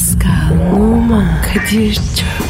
Pascal, Oman, Kadir çok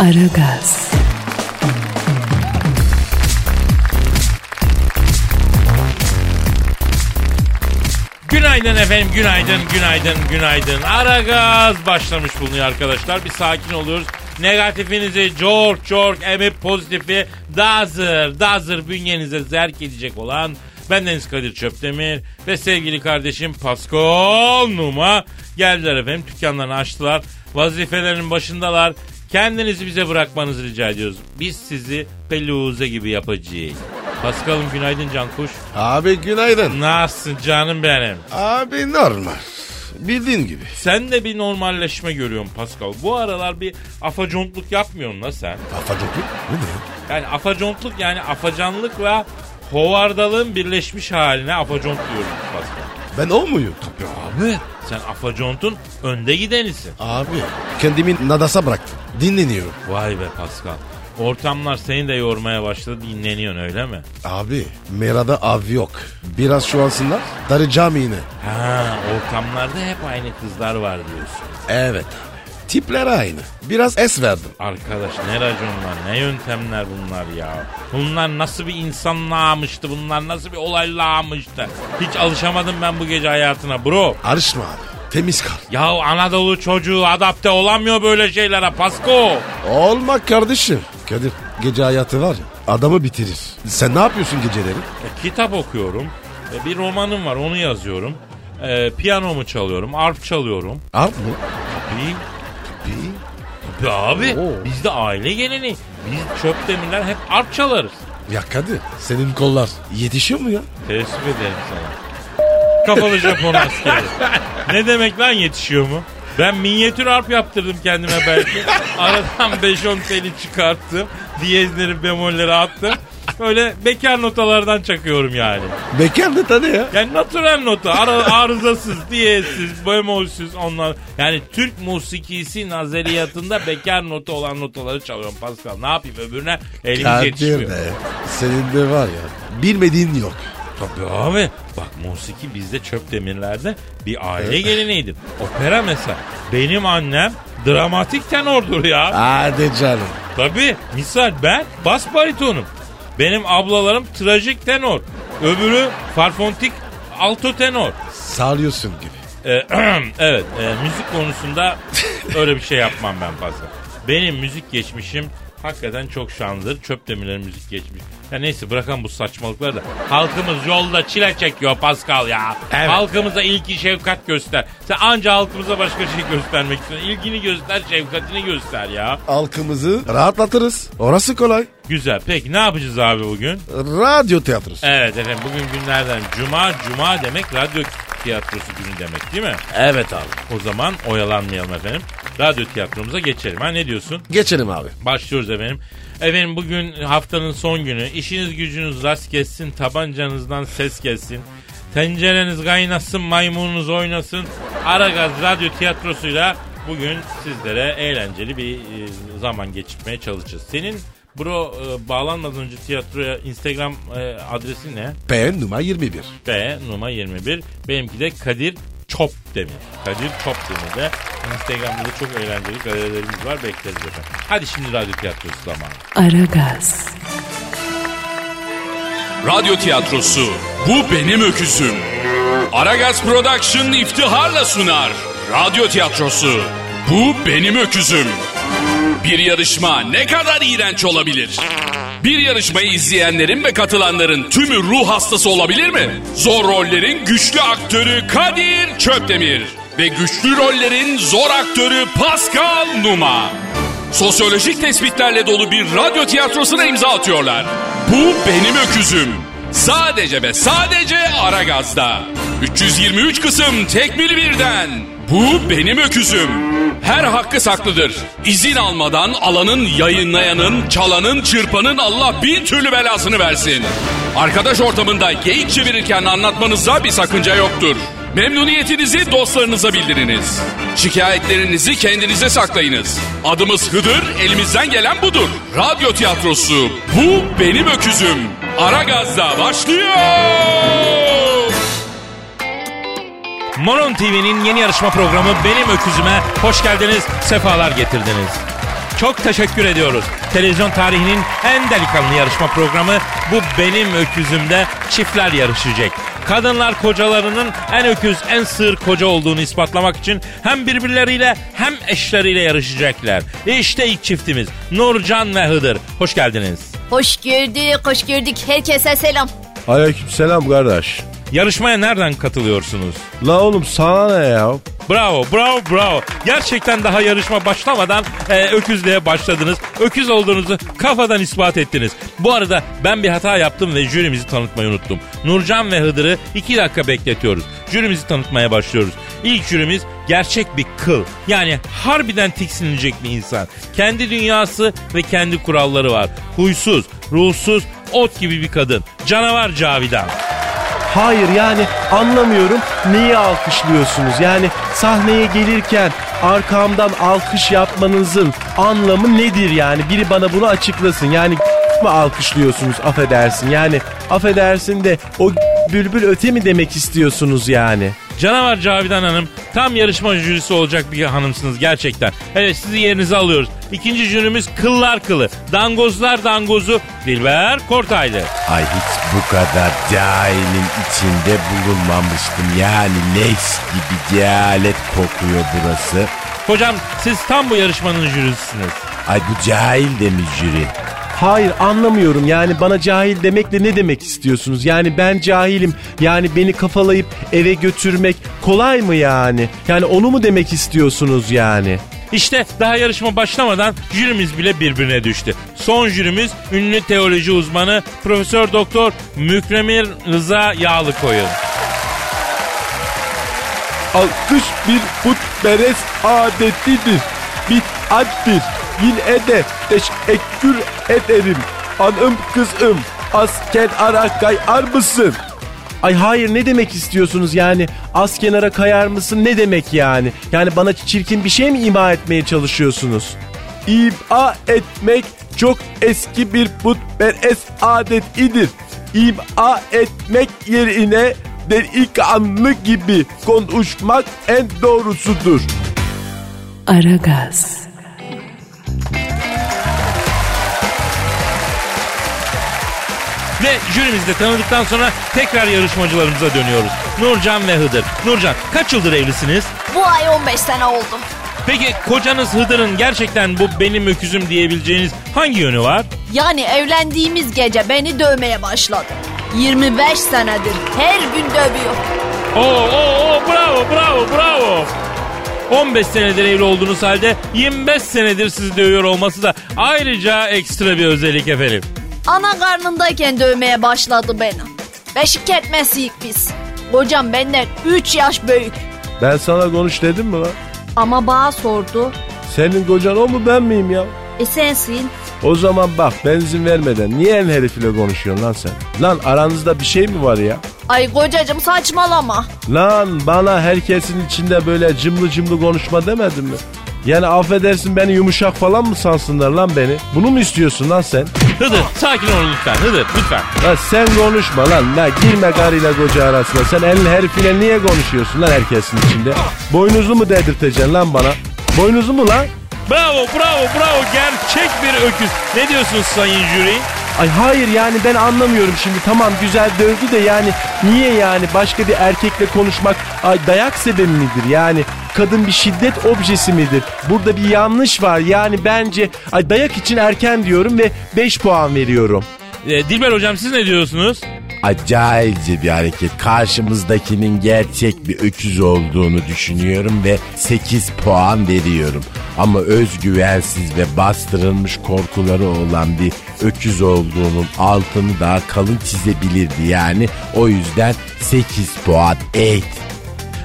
Aragaz, Günaydın efendim, günaydın, günaydın, günaydın. Ara gaz başlamış bulunuyor arkadaşlar. Bir sakin oluyoruz. Negatifinizi çok çok emip pozitifi dazır dazır bünyenize zerk edecek olan bendeniz Kadir Çöptemir ve sevgili kardeşim Pascal Numa geldiler efendim. Dükkanlarını açtılar. Vazifelerinin başındalar. Kendinizi bize bırakmanızı rica ediyoruz. Biz sizi peluze gibi yapacağız. Pascal'ım günaydın Cankuş. Abi günaydın. Nasılsın canım benim? Abi normal. Bildiğin gibi. Sen de bir normalleşme görüyorum Pascal. Bu aralar bir afacontluk yapmıyorsun la sen. Bu ne? Yani afacontluk yani afacanlıkla hovardalığın birleşmiş haline afacont diyoruz Pascal. Ben o muyum? Tabii abi. Sen afacontun önde gidenisin. Abi kendimi nadasa bıraktım. Dinleniyorum. Vay be Pascal. Ortamlar seni de yormaya başladı dinleniyorsun öyle mi? Abi Mera'da av yok. Biraz şu ansınlar daracağım yine. Ha ortamlarda hep aynı kızlar var diyorsun. Evet abi. Tipler aynı. Biraz es verdim. Arkadaş ne raconlar ne yöntemler bunlar ya. Bunlar nasıl bir insanlağmıştı bunlar nasıl bir olaylağmıştı. Hiç alışamadım ben bu gece hayatına bro. Arışma abi. Temiz kal. Ya Anadolu çocuğu adapte olamıyor böyle şeylere Pasko. Olma kardeşim. Kadir gece hayatı var ya adamı bitirir. Sen ne yapıyorsun geceleri? E, kitap okuyorum. E, bir romanım var onu yazıyorum. E, piyanomu çalıyorum. Arp çalıyorum. Art mı? Tabii. Tabii abi. Oo. Bizde aile geleneği. Biz çöp demirler hep arp çalarız. Ya Kadir senin kollar yetişiyor mu ya? Teessüf ederim sana. Kafalı Japon askeri. ne demek lan yetişiyor mu? Ben minyatür arp yaptırdım kendime belki. Aradan 5-10 teli çıkarttım. Diyezleri bemolleri attım. Öyle bekar notalardan çakıyorum yani. Bekar da tanı ya. Yani natürel nota. Ara, arızasız, diyezsiz, bemolsüz onlar. Yani Türk musikisi nazariyatında bekar nota olan notaları çalıyorum Pascal. Ne yapayım öbürüne elimiz Kadir yetişmiyor. be. Senin de var ya bilmediğin yok. Tabii abi. Bak musiki bizde çöp demirlerde bir aile geleneğidir. Opera mesela. Benim annem dramatik tenordur ya. Hadi canım. Tabii. Misal ben bas baritonum. Benim ablalarım trajik tenor. Öbürü farfontik alto tenor. Sağlıyorsun gibi. Ee, evet e, müzik konusunda öyle bir şey yapmam ben fazla. Benim müzik geçmişim hakikaten çok şanlıdır. Çöp demirlerin müzik geçmiş. Ya neyse bırakalım bu saçmalıkları da. Halkımız yolda çile çekiyor Pascal ya. Evet. Halkımıza ilgi şefkat göster. Sen anca halkımıza başka şey göstermek istiyorsun. İlgini göster, şefkatini göster ya. Halkımızı rahatlatırız. Orası kolay. Güzel. Peki ne yapacağız abi bugün? Radyo tiyatrosu. Evet efendim bugün günlerden cuma. Cuma demek radyo tiyatrosu günü demek değil mi? Evet abi. O zaman oyalanmayalım efendim. Radyo tiyatromuza geçelim. Ha ne diyorsun? Geçelim abi. Başlıyoruz efendim. Efendim bugün haftanın son günü. İşiniz gücünüz rast gelsin. Tabancanızdan ses gelsin. Tencereniz kaynasın, maymununuz oynasın. Aragaz Radyo Tiyatrosu'yla bugün sizlere eğlenceli bir e, zaman geçirmeye çalışacağız. Senin bro e, bağlanmadan önce tiyatroya Instagram e, adresi ne? P numara 21. B numara 21. Benimki de Kadir Çop Demir. Kadir Çop Demir'de Instagram'da da çok eğlenceli galerilerimiz var. Bekleriz efendim. Hadi şimdi radyo tiyatrosu zamanı. Aragaz, Radyo tiyatrosu Bu Benim Öküzüm. Aragaz Production iftiharla sunar. Radyo tiyatrosu Bu Benim Öküzüm. Bir yarışma ne kadar iğrenç olabilir? Bir yarışmayı izleyenlerin ve katılanların tümü ruh hastası olabilir mi? Zor rollerin güçlü aktörü Kadir Çöpdemir ve güçlü rollerin zor aktörü Pascal Numa. Sosyolojik tespitlerle dolu bir radyo tiyatrosuna imza atıyorlar. Bu benim öküzüm. Sadece ve sadece Aragaz'da. 323 kısım tekmil birden. Bu benim öküzüm. Her hakkı saklıdır. İzin almadan alanın, yayınlayanın, çalanın, çırpanın Allah bin türlü belasını versin. Arkadaş ortamında geyik çevirirken anlatmanızda bir sakınca yoktur. Memnuniyetinizi dostlarınıza bildiriniz. Şikayetlerinizi kendinize saklayınız. Adımız Hıdır, elimizden gelen budur. Radyo tiyatrosu, bu benim öküzüm. Ara gazda başlıyor. Monon TV'nin yeni yarışma programı Benim Öküzüme hoş geldiniz, sefalar getirdiniz. Çok teşekkür ediyoruz. Televizyon tarihinin en delikanlı yarışma programı bu Benim Öküzüm'de çiftler yarışacak. Kadınlar kocalarının en öküz, en sığır koca olduğunu ispatlamak için hem birbirleriyle hem eşleriyle yarışacaklar. İşte ilk çiftimiz Nurcan ve Hıdır. Hoş geldiniz. Hoş gördük, hoş gördük. Herkese selam. Aleykümselam kardeş. Yarışmaya nereden katılıyorsunuz? La oğlum sana ne ya? Bravo, bravo, bravo. Gerçekten daha yarışma başlamadan e, öküzlüğe başladınız. Öküz olduğunuzu kafadan ispat ettiniz. Bu arada ben bir hata yaptım ve jürimizi tanıtmayı unuttum. Nurcan ve Hıdır'ı iki dakika bekletiyoruz. Jürimizi tanıtmaya başlıyoruz. İlk jürimiz gerçek bir kıl. Yani harbiden tiksinilecek bir insan. Kendi dünyası ve kendi kuralları var. Huysuz, ruhsuz, ot gibi bir kadın. Canavar Cavidan. Hayır yani anlamıyorum neyi alkışlıyorsunuz? Yani sahneye gelirken arkamdan alkış yapmanızın anlamı nedir yani? Biri bana bunu açıklasın. Yani mi alkışlıyorsunuz affedersin? Yani affedersin de o bülbül öte mi demek istiyorsunuz yani? Canavar Cavidan Hanım tam yarışma jürisi olacak bir hanımsınız gerçekten. Evet sizi yerinize alıyoruz. İkinci jürimiz kıllar kılı. Dangozlar dangozu Dilber Kortaylı. Ay hiç bu kadar cahilin içinde bulunmamıştım. Yani leş gibi cehalet kokuyor burası. Hocam siz tam bu yarışmanın jürisisiniz. Ay bu cahil de mi jüri? Hayır anlamıyorum yani bana cahil demekle ne demek istiyorsunuz? Yani ben cahilim yani beni kafalayıp eve götürmek kolay mı yani? Yani onu mu demek istiyorsunuz yani? İşte daha yarışma başlamadan jürimiz bile birbirine düştü. Son jürimiz ünlü teoloji uzmanı Profesör Doktor Mükremir Rıza Yağlıkoyun. Alkış bir putperest adetidir. Bid'attir. Yine de teşekkür ederim. Hanım kızım asker ara kayar mısın? Ay hayır ne demek istiyorsunuz yani? Az kenara kayar mısın ne demek yani? Yani bana çirkin bir şey mi ima etmeye çalışıyorsunuz? İma etmek çok eski bir putperest adet idir. İma etmek yerine delikanlı gibi konuşmak en doğrusudur. Aragaz, Ve jürimizi de tanıdıktan sonra tekrar yarışmacılarımıza dönüyoruz. Nurcan ve Hıdır. Nurcan kaç yıldır evlisiniz? Bu ay 15 sene oldu. Peki kocanız Hıdır'ın gerçekten bu benim öküzüm diyebileceğiniz hangi yönü var? Yani evlendiğimiz gece beni dövmeye başladı. 25 senedir her gün dövüyor. Oo, oo, oo, bravo bravo bravo. 15 senedir evli olduğunuz halde 25 senedir sizi dövüyor olması da ayrıca ekstra bir özellik efendim. Ana karnındayken dövmeye başladı beni. Beşik kertmesiyik biz. Kocam benden 3 yaş büyük. Ben sana konuş dedim mi lan? Ama bana sordu. Senin kocan o mu ben miyim ya? E sensin. O zaman bak benzin vermeden niye en herifiyle konuşuyorsun lan sen? Lan aranızda bir şey mi var ya? Ay kocacım saçmalama. Lan bana herkesin içinde böyle cımlı cımlı konuşma demedin mi? Yani affedersin beni yumuşak falan mı sansınlar lan beni? Bunu mu istiyorsun lan sen? Hıdır sakin olun lütfen Hıdır lütfen. Lan sen konuşma lan. La girme karıyla koca arasına. Sen elin herifiyle niye konuşuyorsun lan herkesin içinde? Boynuzlu mu dedirteceksin lan bana? Boynuzlu mu lan? Bravo bravo bravo gerçek bir öküz. Ne diyorsunuz sayın jüri? Ay hayır yani ben anlamıyorum şimdi tamam güzel dövdü de yani niye yani başka bir erkekle konuşmak ay dayak sebebi midir yani kadın bir şiddet objesi midir? Burada bir yanlış var yani bence ay dayak için erken diyorum ve 5 puan veriyorum. Ee, Dilber hocam siz ne diyorsunuz? Acayipce bir hareket. Karşımızdakinin gerçek bir öküz olduğunu düşünüyorum ve 8 puan veriyorum. Ama özgüvensiz ve bastırılmış korkuları olan bir öküz olduğunun altını daha kalın çizebilirdi yani. O yüzden 8 puan 8.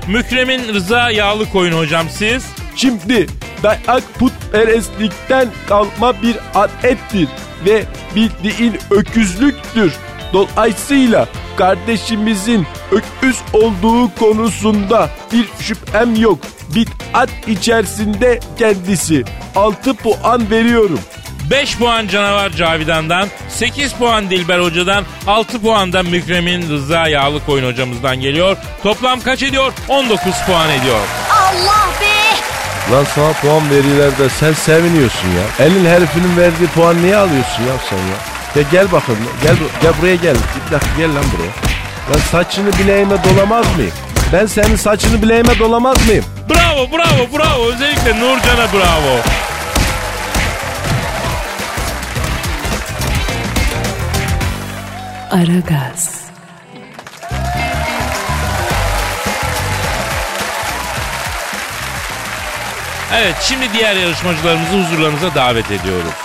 Mükremin Rıza yağlı koyun hocam siz. Şimdi dayak putperestlikten kalma bir adettir ve bildiğin öküzlüktür. Dolayısıyla kardeşimizin öküz olduğu konusunda bir şüphem yok. Bid'at içerisinde kendisi. 6 puan veriyorum. 5 puan canavar Cavidan'dan, 8 puan Dilber Hoca'dan, 6 puan da Mükremin Rıza yağlı koyun hocamızdan geliyor. Toplam kaç ediyor? 19 puan ediyor. Allah be! Lan sana puan verirler de sen seviniyorsun ya. Elin herifinin verdiği puan niye alıyorsun ya sen ya? Ya gel bakalım. Gel, gel buraya gel. Bir dakika gel lan buraya. Lan saçını bileğime dolamaz mıyım? Ben senin saçını bileğime dolamaz mıyım? Bravo bravo bravo özellikle Nurcan'a bravo. Aragaz, Evet şimdi diğer yarışmacılarımızı huzurlarınıza davet ediyoruz.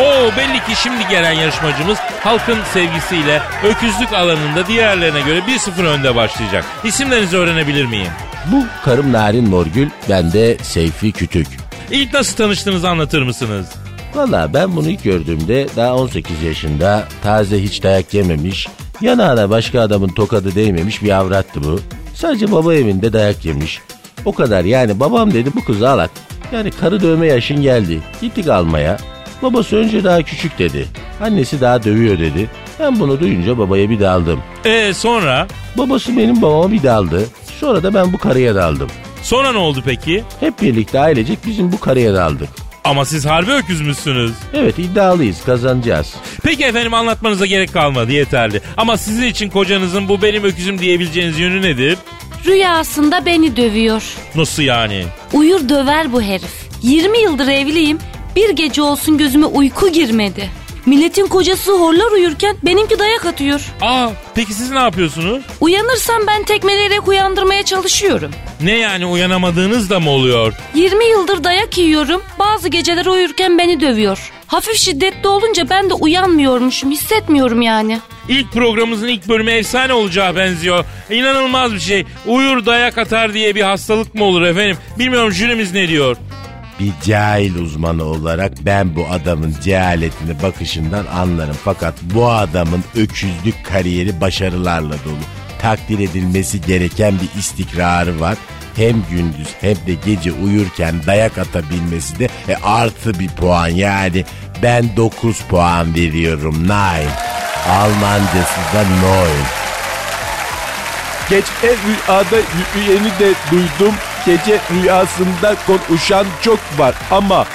Oo belli ki şimdi gelen yarışmacımız halkın sevgisiyle öküzlük alanında diğerlerine göre 1-0 önde başlayacak. İsimlerinizi öğrenebilir miyim? Bu karım Narin Morgül, ben de Seyfi Kütük. İlk nasıl tanıştığınızı anlatır mısınız? Valla ben bunu ilk gördüğümde daha 18 yaşında taze hiç dayak yememiş, yanağına başka adamın tokadı değmemiş bir avrattı bu. Sadece baba evinde dayak yemiş. O kadar yani babam dedi bu kızı al at. Yani karı dövme yaşın geldi. Gittik almaya. Babası önce daha küçük dedi. Annesi daha dövüyor dedi. Ben bunu duyunca babaya bir daldım. Ee sonra? Babası benim babama bir daldı. Sonra da ben bu karıya daldım. Sonra ne oldu peki? Hep birlikte ailecek bizim bu karıya daldık. Ama siz harbi öküzmüşsünüz. Evet iddialıyız kazanacağız. Peki efendim anlatmanıza gerek kalmadı yeterli. Ama sizin için kocanızın bu benim öküzüm diyebileceğiniz yönü nedir? Rüyasında beni dövüyor. Nasıl yani? Uyur döver bu herif. 20 yıldır evliyim. Bir gece olsun gözüme uyku girmedi. Milletin kocası horlar uyurken benimki dayak atıyor. Aa peki siz ne yapıyorsunuz? Uyanırsam ben tekmeleyerek uyandırmaya çalışıyorum. Ne yani uyanamadığınız da mı oluyor? 20 yıldır dayak yiyorum. Bazı geceler uyurken beni dövüyor. Hafif şiddetli olunca ben de uyanmıyormuşum. Hissetmiyorum yani. İlk programımızın ilk bölümü efsane olacağı benziyor. İnanılmaz bir şey. Uyur dayak atar diye bir hastalık mı olur efendim? Bilmiyorum jürimiz ne diyor? Bir cahil uzmanı olarak ben bu adamın cehaletini bakışından anlarım. Fakat bu adamın öküzlük kariyeri başarılarla dolu. Takdir edilmesi gereken bir istikrarı var. Hem gündüz hem de gece uyurken dayak atabilmesi de e, artı bir puan. Yani ben 9 puan veriyorum. Nine. Almancası da neun. Gece rüyada yürüyeni de duydum. Gece rüyasında konuşan çok var ama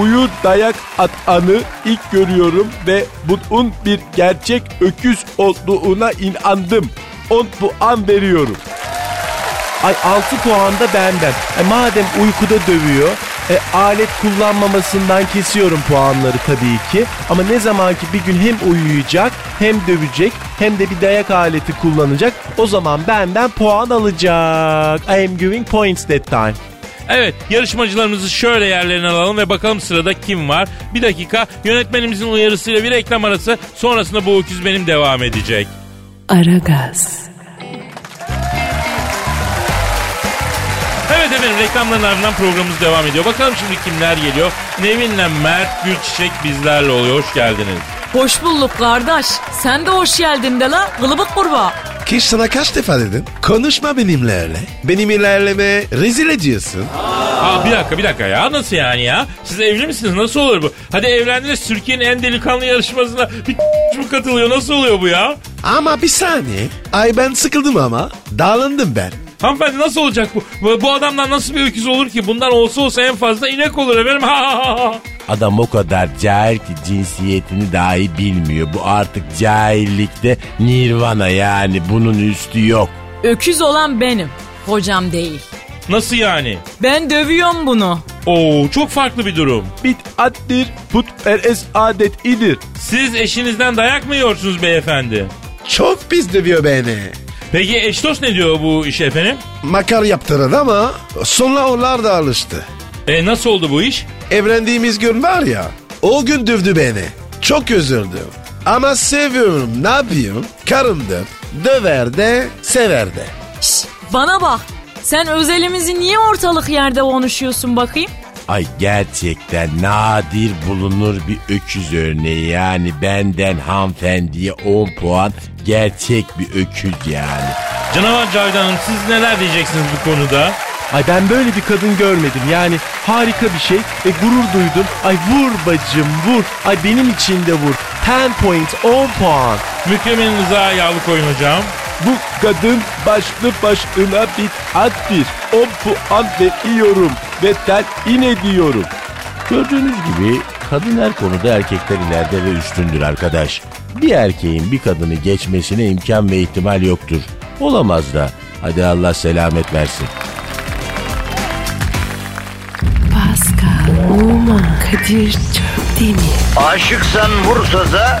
uyu dayak atanı ilk görüyorum ve bunun bir gerçek öküz olduğuna inandım. 10 puan veriyorum. Ay 6 puan da benden. E madem uykuda dövüyor, e, alet kullanmamasından kesiyorum puanları tabii ki. Ama ne zaman ki bir gün hem uyuyacak, hem dövecek, hem de bir dayak aleti kullanacak, o zaman benden puan alacak. I am giving points that time. Evet yarışmacılarımızı şöyle yerlerine alalım ve bakalım sırada kim var. Bir dakika yönetmenimizin uyarısıyla bir reklam arası sonrasında bu öküz benim devam edecek. Aragaz, Evet efendim reklamların ardından programımız devam ediyor. Bakalım şimdi kimler geliyor. Nevin'le Mert Gülçiçek bizlerle oluyor. Hoş geldiniz. Hoş bulduk kardeş. Sen de hoş geldin de la kılıbık kurbağa. Kiş sana kaç defa dedim? Konuşma benimle öyle. Benim ilerleme rezil ediyorsun. Aa bir dakika bir dakika ya nasıl yani ya? Siz evli misiniz? Nasıl olur bu? Hadi evlendiniz Türkiye'nin en delikanlı yarışmasına bir mu katılıyor? Nasıl oluyor bu ya? Ama bir saniye. Ay ben sıkıldım ama. Dağılındım ben. Hanımefendi nasıl olacak bu? Bu, adamdan nasıl bir öküz olur ki? Bundan olsa olsa en fazla inek olur efendim. Adam o kadar cahil ki cinsiyetini dahi bilmiyor. Bu artık cahillikte nirvana yani bunun üstü yok. Öküz olan benim. Hocam değil. Nasıl yani? Ben dövüyorum bunu. Oo çok farklı bir durum. Bid'attir, putperest adet idir. Siz eşinizden dayak mı yiyorsunuz beyefendi? Çok pis dövüyor beni. Peki eş dost ne diyor bu iş efendim? Makar yaptırdı ama sonra onlar da alıştı. E nasıl oldu bu iş? Evlendiğimiz gün var ya o gün dövdü beni. Çok üzüldüm. Ama seviyorum ne yapayım? Karımdır. Döver de sever de. Şş, bana bak. Sen özelimizi niye ortalık yerde konuşuyorsun bakayım? Ay gerçekten nadir bulunur bir öküz örneği yani benden hanımefendiye 10 puan gerçek bir öküz yani. Canavar Cavidan Hanım siz neler diyeceksiniz bu konuda? Ay ben böyle bir kadın görmedim. Yani harika bir şey ve gurur duydum. Ay vur bacım vur. Ay benim için de vur. 10 point 10 puan. Mükremin Rıza yağlı koyun hocam. Bu kadın başlı başına bir addir. 10 puan veriyorum ve telin ediyorum. Gördüğünüz gibi kadın her konuda erkekler ileride ve üstündür arkadaş. Bir erkeğin bir kadını geçmesine imkan ve ihtimal yoktur. Olamaz da. Hadi Allah selamet versin. Pascal, Oman, Kadir çok değil mi? Aşıksan vursa da,